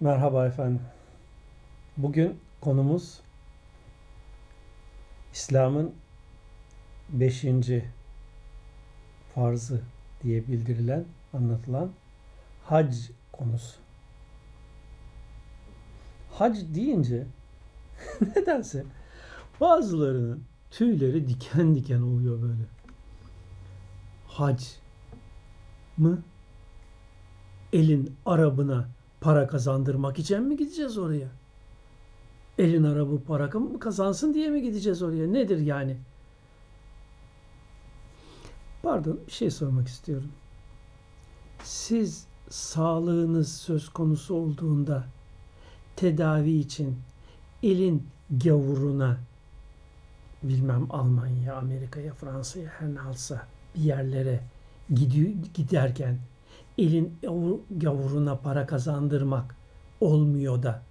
Merhaba efendim. Bugün konumuz İslam'ın beşinci farzı diye bildirilen, anlatılan hac konusu. Hac deyince nedense bazılarının tüyleri diken diken oluyor böyle. Hac mı? Elin arabına para kazandırmak için mi gideceğiz oraya? Elin arabı para kazansın diye mi gideceğiz oraya? Nedir yani? Pardon bir şey sormak istiyorum. Siz sağlığınız söz konusu olduğunda tedavi için elin gavuruna bilmem Almanya, Amerika'ya, Fransa'ya her ne alsa bir yerlere gidiyor, giderken elin gavuruna para kazandırmak olmuyor da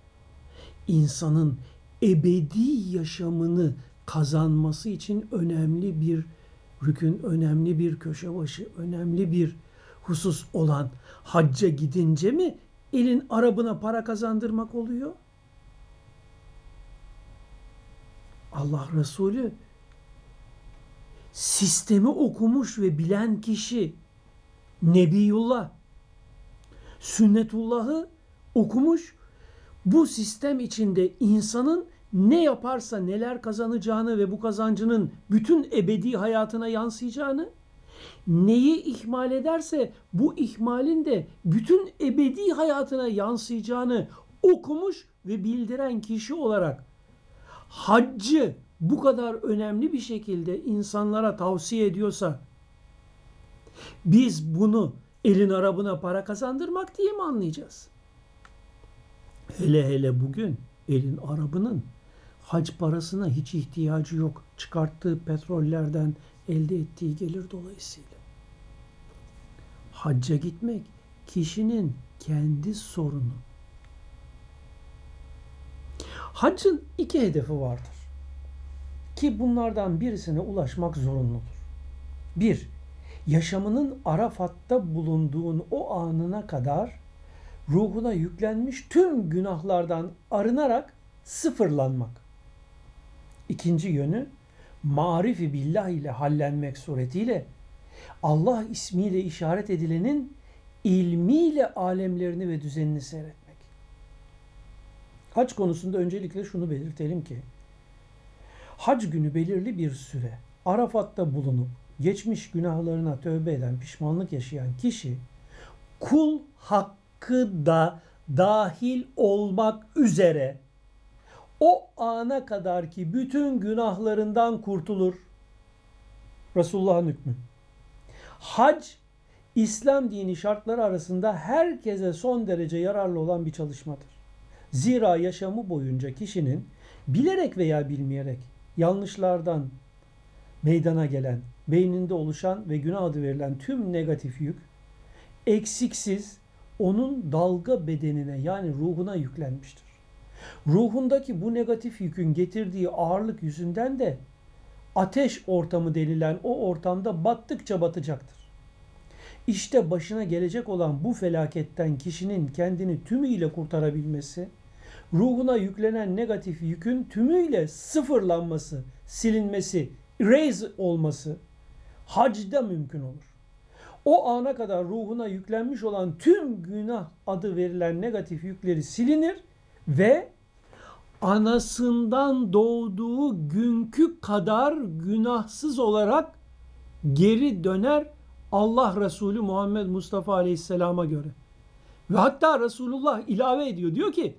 insanın ebedi yaşamını kazanması için önemli bir rükün, önemli bir köşe başı, önemli bir husus olan hacca gidince mi elin arabına para kazandırmak oluyor? Allah Resulü sistemi okumuş ve bilen kişi Nebiyullah sünnetullahı okumuş. Bu sistem içinde insanın ne yaparsa neler kazanacağını ve bu kazancının bütün ebedi hayatına yansıyacağını, neyi ihmal ederse bu ihmalin de bütün ebedi hayatına yansıyacağını okumuş ve bildiren kişi olarak haccı bu kadar önemli bir şekilde insanlara tavsiye ediyorsa biz bunu elin arabına para kazandırmak diye mi anlayacağız? Hele hele bugün elin arabının hac parasına hiç ihtiyacı yok. Çıkarttığı petrollerden elde ettiği gelir dolayısıyla. Hacca gitmek kişinin kendi sorunu. Haccın iki hedefi vardır. Ki bunlardan birisine ulaşmak zorunludur. Bir, yaşamının Arafat'ta bulunduğun o anına kadar ruhuna yüklenmiş tüm günahlardan arınarak sıfırlanmak. İkinci yönü marifi billah ile hallenmek suretiyle Allah ismiyle işaret edilenin ilmiyle alemlerini ve düzenini seyretmek. Hac konusunda öncelikle şunu belirtelim ki hac günü belirli bir süre Arafat'ta bulunup geçmiş günahlarına tövbe eden, pişmanlık yaşayan kişi kul hakkı da dahil olmak üzere o ana kadar ki bütün günahlarından kurtulur. Resulullah'ın hükmü. Hac İslam dini şartları arasında herkese son derece yararlı olan bir çalışmadır. Zira yaşamı boyunca kişinin bilerek veya bilmeyerek yanlışlardan meydana gelen beyninde oluşan ve günah adı verilen tüm negatif yük eksiksiz onun dalga bedenine yani ruhuna yüklenmiştir. Ruhundaki bu negatif yükün getirdiği ağırlık yüzünden de ateş ortamı denilen o ortamda battıkça batacaktır. İşte başına gelecek olan bu felaketten kişinin kendini tümüyle kurtarabilmesi, ruhuna yüklenen negatif yükün tümüyle sıfırlanması, silinmesi, erase olması hacda mümkün olur. O ana kadar ruhuna yüklenmiş olan tüm günah adı verilen negatif yükleri silinir ve anasından doğduğu günkü kadar günahsız olarak geri döner Allah Resulü Muhammed Mustafa Aleyhisselam'a göre. Ve hatta Resulullah ilave ediyor. Diyor ki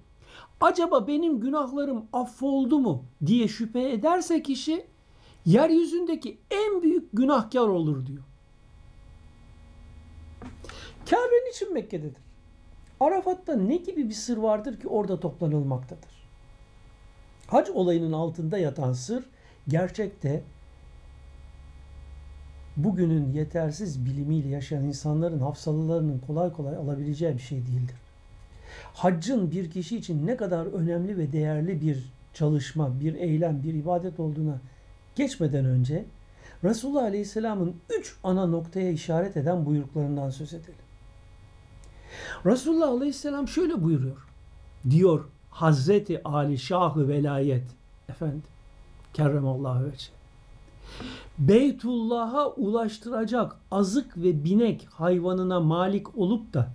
acaba benim günahlarım affoldu mu diye şüphe ederse kişi yeryüzündeki en büyük günahkar olur diyor. Kabe için Mekke'dedir? Arafat'ta ne gibi bir sır vardır ki orada toplanılmaktadır? Hac olayının altında yatan sır gerçekte bugünün yetersiz bilimiyle yaşayan insanların hafsalılarının kolay kolay alabileceği bir şey değildir. Haccın bir kişi için ne kadar önemli ve değerli bir çalışma, bir eylem, bir ibadet olduğuna geçmeden önce Resulullah Aleyhisselam'ın üç ana noktaya işaret eden buyruklarından söz edelim. Resulullah Aleyhisselam şöyle buyuruyor. diyor Hazreti Ali Şahı Velayet efendim kerremallahu vece. Beytullah'a ulaştıracak azık ve binek hayvanına malik olup da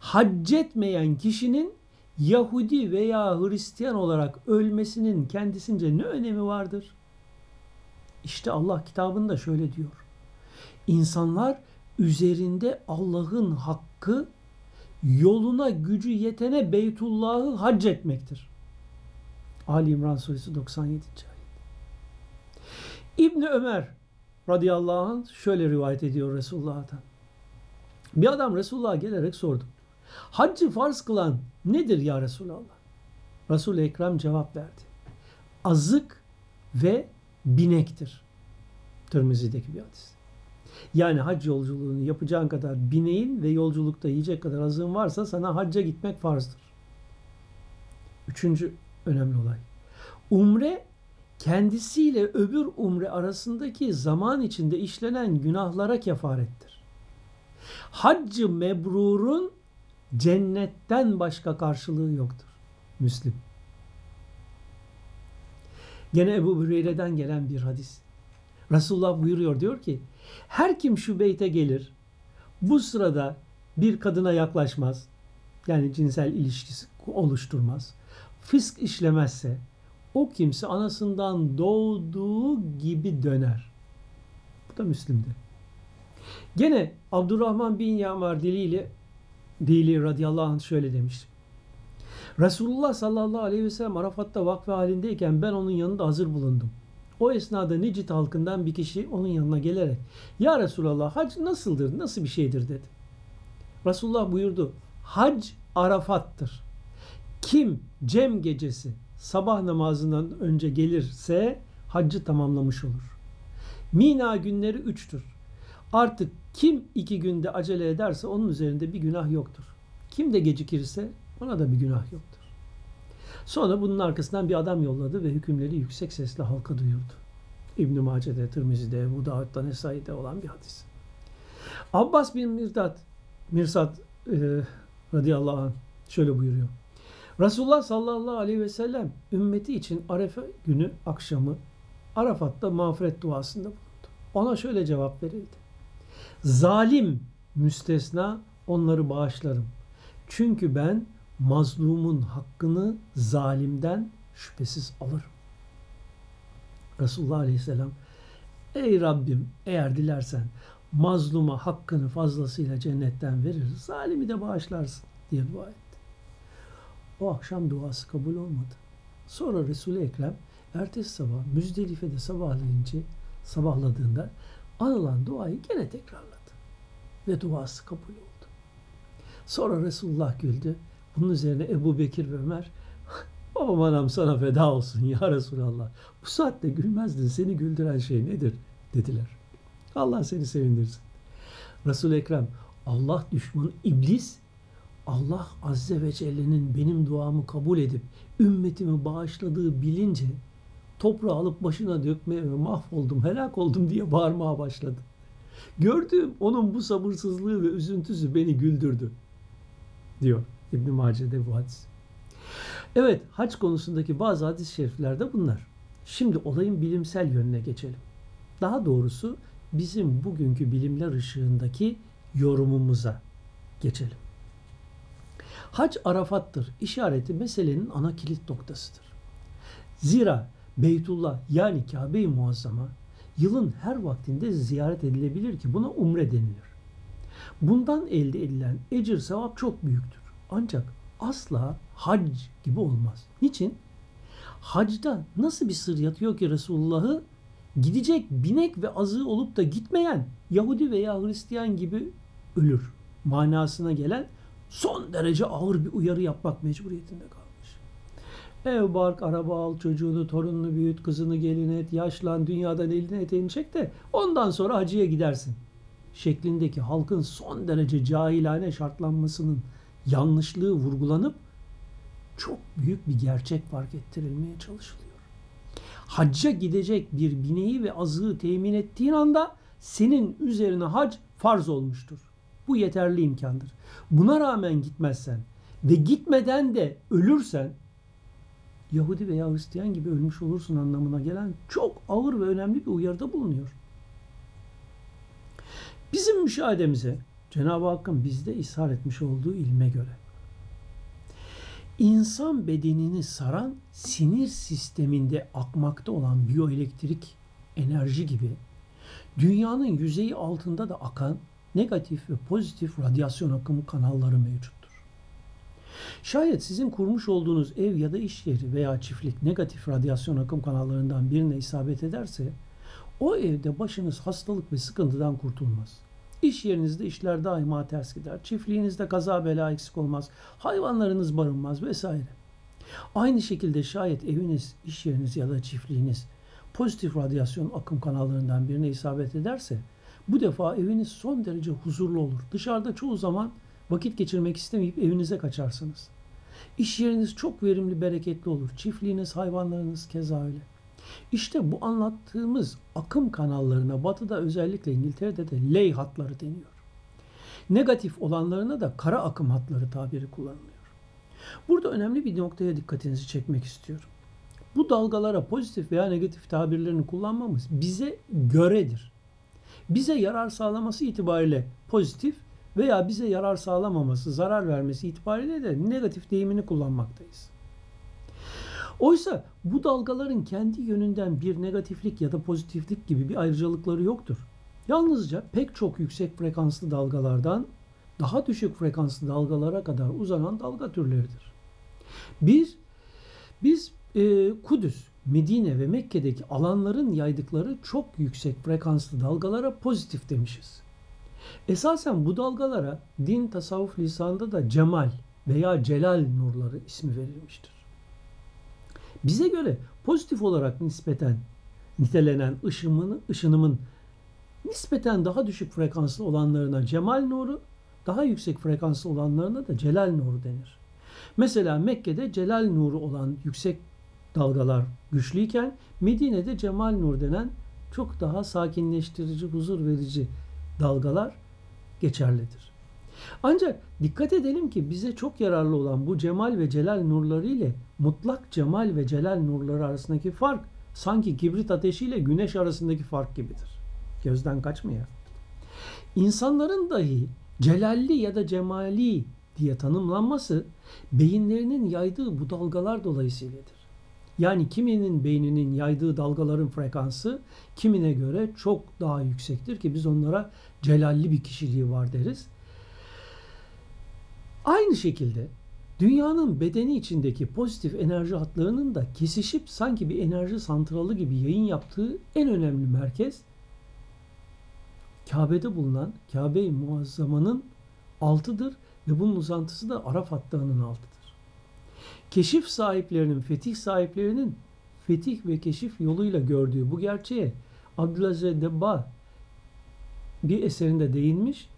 hac etmeyen kişinin Yahudi veya Hristiyan olarak ölmesinin kendisince ne önemi vardır? İşte Allah kitabında şöyle diyor. İnsanlar üzerinde Allah'ın hakkı yoluna gücü yetene Beytullah'ı hac etmektir. Ali İmran suresi 97. ayet. İbni Ömer radıyallahu anh şöyle rivayet ediyor Resulullah'tan. Bir adam Resulullah'a gelerek sordu. Haccı farz kılan nedir ya Resulallah? Resul-i Ekrem cevap verdi. Azık ve binektir. Tirmizi'deki bir hadis. Yani hac yolculuğunu yapacağın kadar bineğin ve yolculukta yiyecek kadar azığın varsa sana hacca gitmek farzdır. Üçüncü önemli olay. Umre kendisiyle öbür umre arasındaki zaman içinde işlenen günahlara kefarettir. Haccı mebrurun cennetten başka karşılığı yoktur. Müslim. Gene Ebu Hüreyre'den gelen bir hadis. Resulullah buyuruyor diyor ki her kim şu beyte gelir bu sırada bir kadına yaklaşmaz yani cinsel ilişkisi oluşturmaz fısk işlemezse o kimse anasından doğduğu gibi döner. Bu da Müslim'de. Gene Abdurrahman bin Yamar diliyle Dili radıyallahu anh şöyle demiş. Resulullah sallallahu aleyhi ve sellem Arafat'ta vakfe halindeyken ben onun yanında hazır bulundum. O esnada Necit halkından bir kişi onun yanına gelerek Ya Resulallah hac nasıldır, nasıl bir şeydir dedi. Resulullah buyurdu. Hac Arafat'tır. Kim Cem gecesi sabah namazından önce gelirse haccı tamamlamış olur. Mina günleri üçtür. Artık kim iki günde acele ederse onun üzerinde bir günah yoktur. Kim de gecikirse ona da bir günah yoktur. Sonra bunun arkasından bir adam yolladı ve hükümleri yüksek sesle halka duyurdu. İbn-i Mace'de, Tirmizi'de, Ebu Davud'da, Nesai'de olan bir hadis. Abbas bin Mirdat, Mirsat e, radıyallahu anh şöyle buyuruyor. Resulullah sallallahu aleyhi ve sellem ümmeti için Arefe günü akşamı Arafat'ta mağfiret duasında bulundu. Ona şöyle cevap verildi. Zalim müstesna onları bağışlarım. Çünkü ben mazlumun hakkını zalimden şüphesiz alırım. Resulullah Aleyhisselam Ey Rabbim eğer dilersen mazluma hakkını fazlasıyla cennetten verir, zalimi de bağışlarsın diye dua etti. O akşam duası kabul olmadı. Sonra Resul-i Ekrem ertesi sabah Müzdelife'de sabahlayınca sabahladığında anılan duayı gene tekrarladı. Ve duası kabul oldu. Sonra Resulullah güldü. Bunun üzerine Ebu Bekir ve Ömer babam anam sana feda olsun ya Resulallah. Bu saatte gülmezdin. Seni güldüren şey nedir? dediler. Allah seni sevindirsin. resul Ekrem Allah düşmanı iblis Allah Azze ve Celle'nin benim duamı kabul edip ümmetimi bağışladığı bilince toprağı alıp başına dökmeye ve mahvoldum, helak oldum diye bağırmaya başladı. Gördüğüm onun bu sabırsızlığı ve üzüntüsü beni güldürdü diyor İbn Mace'de bu hadis. Evet hac konusundaki bazı hadis-i şeriflerde bunlar. Şimdi olayın bilimsel yönüne geçelim. Daha doğrusu bizim bugünkü bilimler ışığındaki yorumumuza geçelim. Hac Arafat'tır. İşareti meselenin ana kilit noktasıdır. Zira Beytullah yani Kabe-i Muazzama yılın her vaktinde ziyaret edilebilir ki buna umre denilir. Bundan elde edilen ecir sevap çok büyüktür. Ancak asla hac gibi olmaz. Niçin? Hacda nasıl bir sır yatıyor ki Resulullah'ı gidecek binek ve azı olup da gitmeyen Yahudi veya Hristiyan gibi ölür manasına gelen son derece ağır bir uyarı yapmak mecburiyetinde kalmış. Ev, bark, araba al, çocuğunu, torununu büyüt, kızını gelin et, yaşlan, dünyadan elini eteğini çek de ondan sonra hacıya gidersin. Şeklindeki halkın son derece cahilane şartlanmasının yanlışlığı vurgulanıp çok büyük bir gerçek fark ettirilmeye çalışılıyor. Hacca gidecek bir bineği ve azığı temin ettiğin anda senin üzerine hac farz olmuştur. Bu yeterli imkandır. Buna rağmen gitmezsen ve gitmeden de ölürsen Yahudi veya Hristiyan gibi ölmüş olursun anlamına gelen çok ağır ve önemli bir uyarıda bulunuyor. Bizim müşahedemize Cenab-ı Hakk'ın bizde ishal etmiş olduğu ilme göre insan bedenini saran sinir sisteminde akmakta olan biyoelektrik enerji gibi dünyanın yüzeyi altında da akan negatif ve pozitif radyasyon akımı kanalları mevcuttur. Şayet sizin kurmuş olduğunuz ev ya da iş yeri veya çiftlik negatif radyasyon akım kanallarından birine isabet ederse o evde başınız hastalık ve sıkıntıdan kurtulmaz. İş yerinizde işler daima ters gider. Çiftliğinizde kaza bela eksik olmaz. Hayvanlarınız barınmaz vesaire. Aynı şekilde şayet eviniz, iş yeriniz ya da çiftliğiniz pozitif radyasyon akım kanallarından birine isabet ederse bu defa eviniz son derece huzurlu olur. Dışarıda çoğu zaman vakit geçirmek istemeyip evinize kaçarsınız. İş yeriniz çok verimli, bereketli olur. Çiftliğiniz, hayvanlarınız keza öyle. İşte bu anlattığımız akım kanallarına batıda özellikle İngiltere'de de ley hatları deniyor. Negatif olanlarına da kara akım hatları tabiri kullanılıyor. Burada önemli bir noktaya dikkatinizi çekmek istiyorum. Bu dalgalara pozitif veya negatif tabirlerini kullanmamız bize göredir. Bize yarar sağlaması itibariyle pozitif veya bize yarar sağlamaması, zarar vermesi itibariyle de negatif deyimini kullanmaktayız. Oysa bu dalgaların kendi yönünden bir negatiflik ya da pozitiflik gibi bir ayrıcalıkları yoktur. Yalnızca pek çok yüksek frekanslı dalgalardan daha düşük frekanslı dalgalara kadar uzanan dalga türleridir. Bir, biz e, Kudüs, Medine ve Mekke'deki alanların yaydıkları çok yüksek frekanslı dalgalara pozitif demişiz. Esasen bu dalgalara din tasavvuf lisanında da cemal veya celal nurları ismi verilmiştir. Bize göre pozitif olarak nispeten nitelenen ışınımın, ışınımın nispeten daha düşük frekanslı olanlarına cemal nuru, daha yüksek frekanslı olanlarına da celal nuru denir. Mesela Mekke'de celal nuru olan yüksek dalgalar güçlüyken Medine'de cemal nur denen çok daha sakinleştirici, huzur verici dalgalar geçerlidir. Ancak dikkat edelim ki bize çok yararlı olan bu cemal ve celal nurları ile mutlak cemal ve celal nurları arasındaki fark sanki kibrit ateşiyle güneş arasındaki fark gibidir. Gözden kaçmıyor. İnsanların dahi celalli ya da cemali diye tanımlanması beyinlerinin yaydığı bu dalgalar dolayısıyladır. Yani kiminin beyninin yaydığı dalgaların frekansı kimine göre çok daha yüksektir ki biz onlara celalli bir kişiliği var deriz. Aynı şekilde dünyanın bedeni içindeki pozitif enerji hatlarının da kesişip sanki bir enerji santralı gibi yayın yaptığı en önemli merkez Kabe'de bulunan Kabe-i Muazzama'nın altıdır ve bunun uzantısı da Arafat Dağı'nın altıdır. Keşif sahiplerinin, fetih sahiplerinin fetih ve keşif yoluyla gördüğü bu gerçeğe Abdülaziz Debba bir eserinde değinmiş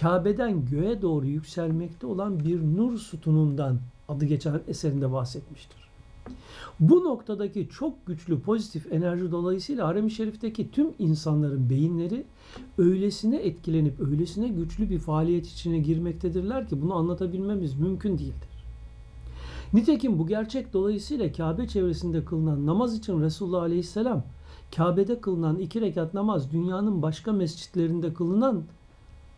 Kabe'den göğe doğru yükselmekte olan bir nur sütunundan adı geçen eserinde bahsetmiştir. Bu noktadaki çok güçlü pozitif enerji dolayısıyla Harem-i Şerif'teki tüm insanların beyinleri öylesine etkilenip öylesine güçlü bir faaliyet içine girmektedirler ki bunu anlatabilmemiz mümkün değildir. Nitekim bu gerçek dolayısıyla Kabe çevresinde kılınan namaz için Resulullah Aleyhisselam Kabe'de kılınan iki rekat namaz dünyanın başka mescitlerinde kılınan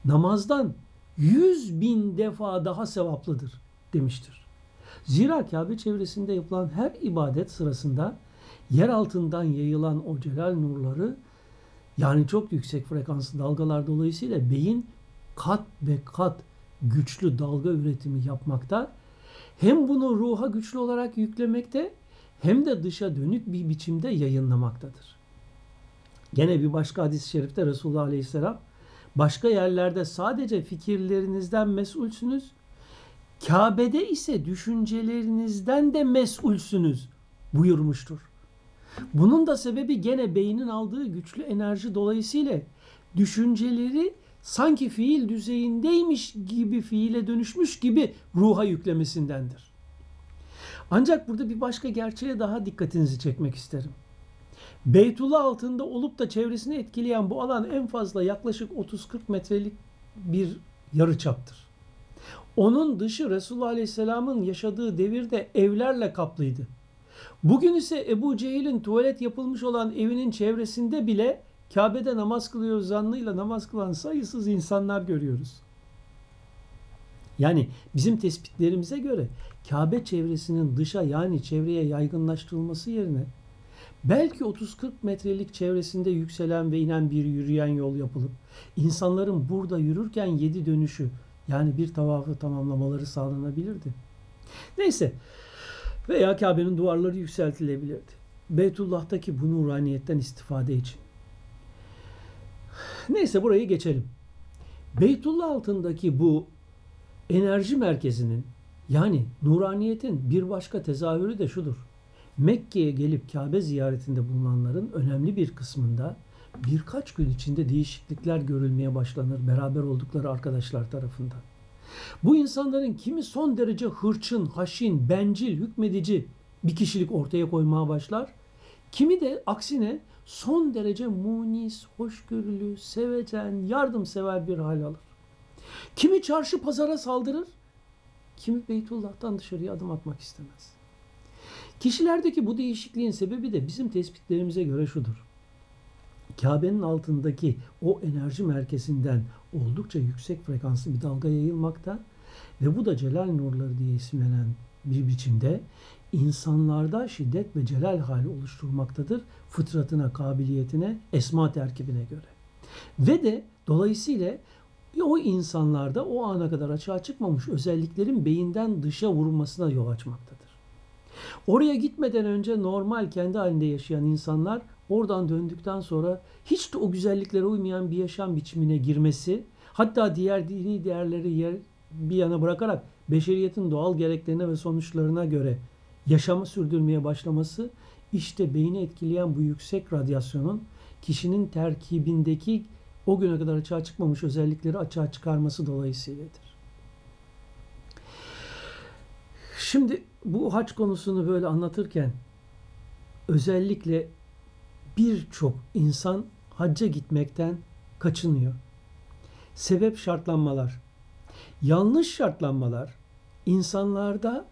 namazdan yüz bin defa daha sevaplıdır demiştir. Zira Kabe çevresinde yapılan her ibadet sırasında yer altından yayılan o celal nurları yani çok yüksek frekanslı dalgalar dolayısıyla beyin kat ve kat güçlü dalga üretimi yapmakta. Hem bunu ruha güçlü olarak yüklemekte hem de dışa dönük bir biçimde yayınlamaktadır. Gene bir başka hadis-i şerifte Resulullah Aleyhisselam Başka yerlerde sadece fikirlerinizden mesulsünüz. Kabe'de ise düşüncelerinizden de mesulsünüz buyurmuştur. Bunun da sebebi gene beynin aldığı güçlü enerji dolayısıyla düşünceleri sanki fiil düzeyindeymiş gibi fiile dönüşmüş gibi ruha yüklemesindendir. Ancak burada bir başka gerçeğe daha dikkatinizi çekmek isterim. Beytullah altında olup da çevresini etkileyen bu alan en fazla yaklaşık 30-40 metrelik bir yarı çaptır. Onun dışı Resulullah Aleyhisselam'ın yaşadığı devirde evlerle kaplıydı. Bugün ise Ebu Cehil'in tuvalet yapılmış olan evinin çevresinde bile Kabe'de namaz kılıyor zannıyla namaz kılan sayısız insanlar görüyoruz. Yani bizim tespitlerimize göre Kabe çevresinin dışa yani çevreye yaygınlaştırılması yerine belki 30-40 metrelik çevresinde yükselen ve inen bir yürüyen yol yapılıp insanların burada yürürken yedi dönüşü yani bir tavafı tamamlamaları sağlanabilirdi. Neyse veya Kabe'nin duvarları yükseltilebilirdi. Beytullah'taki bu nuraniyetten istifade için. Neyse burayı geçelim. Beytullah altındaki bu enerji merkezinin yani nuraniyetin bir başka tezahürü de şudur. Mekke'ye gelip Kabe ziyaretinde bulunanların önemli bir kısmında birkaç gün içinde değişiklikler görülmeye başlanır beraber oldukları arkadaşlar tarafından. Bu insanların kimi son derece hırçın, haşin, bencil, hükmedici bir kişilik ortaya koymaya başlar. Kimi de aksine son derece munis, hoşgörülü, sevecen, yardımsever bir hal alır. Kimi çarşı pazara saldırır, kimi Beytullah'tan dışarıya adım atmak istemez. Kişilerdeki bu değişikliğin sebebi de bizim tespitlerimize göre şudur. Kabe'nin altındaki o enerji merkezinden oldukça yüksek frekanslı bir dalga yayılmakta ve bu da celal nurları diye isimlenen bir biçimde insanlarda şiddet ve celal hali oluşturmaktadır fıtratına, kabiliyetine, esma terkibine göre. Ve de dolayısıyla o insanlarda o ana kadar açığa çıkmamış özelliklerin beyinden dışa vurulmasına yol açmaktadır. Oraya gitmeden önce normal kendi halinde yaşayan insanlar oradan döndükten sonra hiç de o güzelliklere uymayan bir yaşam biçimine girmesi, hatta diğer dini değerleri yer, bir yana bırakarak beşeriyetin doğal gereklerine ve sonuçlarına göre yaşamı sürdürmeye başlaması işte beyni etkileyen bu yüksek radyasyonun kişinin terkibindeki o güne kadar açığa çıkmamış özellikleri açığa çıkarması dolayısıyladır. Şimdi bu haç konusunu böyle anlatırken özellikle birçok insan hacca gitmekten kaçınıyor. Sebep şartlanmalar. Yanlış şartlanmalar insanlarda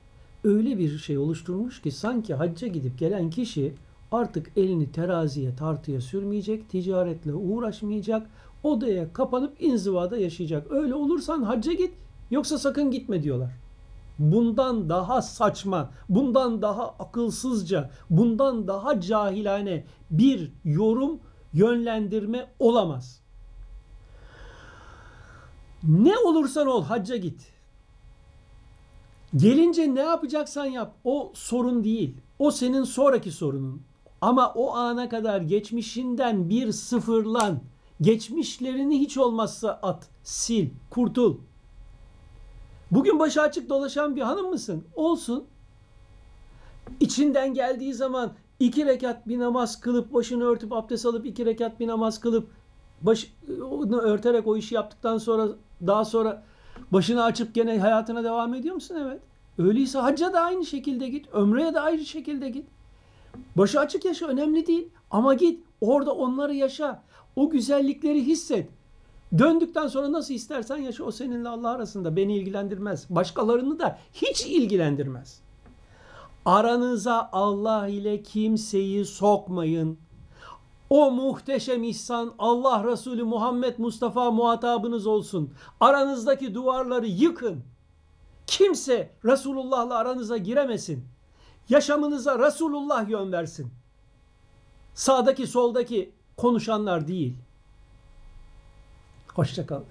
öyle bir şey oluşturmuş ki sanki hacca gidip gelen kişi artık elini teraziye tartıya sürmeyecek, ticaretle uğraşmayacak, odaya kapanıp inzivada yaşayacak. Öyle olursan hacca git yoksa sakın gitme diyorlar. Bundan daha saçma, bundan daha akılsızca, bundan daha cahilane bir yorum, yönlendirme olamaz. Ne olursan ol hacca git. Gelince ne yapacaksan yap. O sorun değil. O senin sonraki sorunun. Ama o ana kadar geçmişinden bir sıfırlan. Geçmişlerini hiç olmazsa at, sil, kurtul. Bugün başı açık dolaşan bir hanım mısın? Olsun. İçinden geldiği zaman iki rekat bir namaz kılıp başını örtüp abdest alıp iki rekat bir namaz kılıp başını örterek o işi yaptıktan sonra daha sonra başını açıp gene hayatına devam ediyor musun? Evet. Öyleyse hacca da aynı şekilde git. Ömreye de aynı şekilde git. Başı açık yaşa önemli değil. Ama git orada onları yaşa. O güzellikleri hisset. Döndükten sonra nasıl istersen yaşa o seninle Allah arasında beni ilgilendirmez. Başkalarını da hiç ilgilendirmez. Aranıza Allah ile kimseyi sokmayın. O muhteşem ihsan Allah Resulü Muhammed Mustafa muhatabınız olsun. Aranızdaki duvarları yıkın. Kimse Resulullah'la aranıza giremesin. Yaşamınıza Resulullah yön versin. Sağdaki soldaki konuşanlar değil. Hoşçakalın.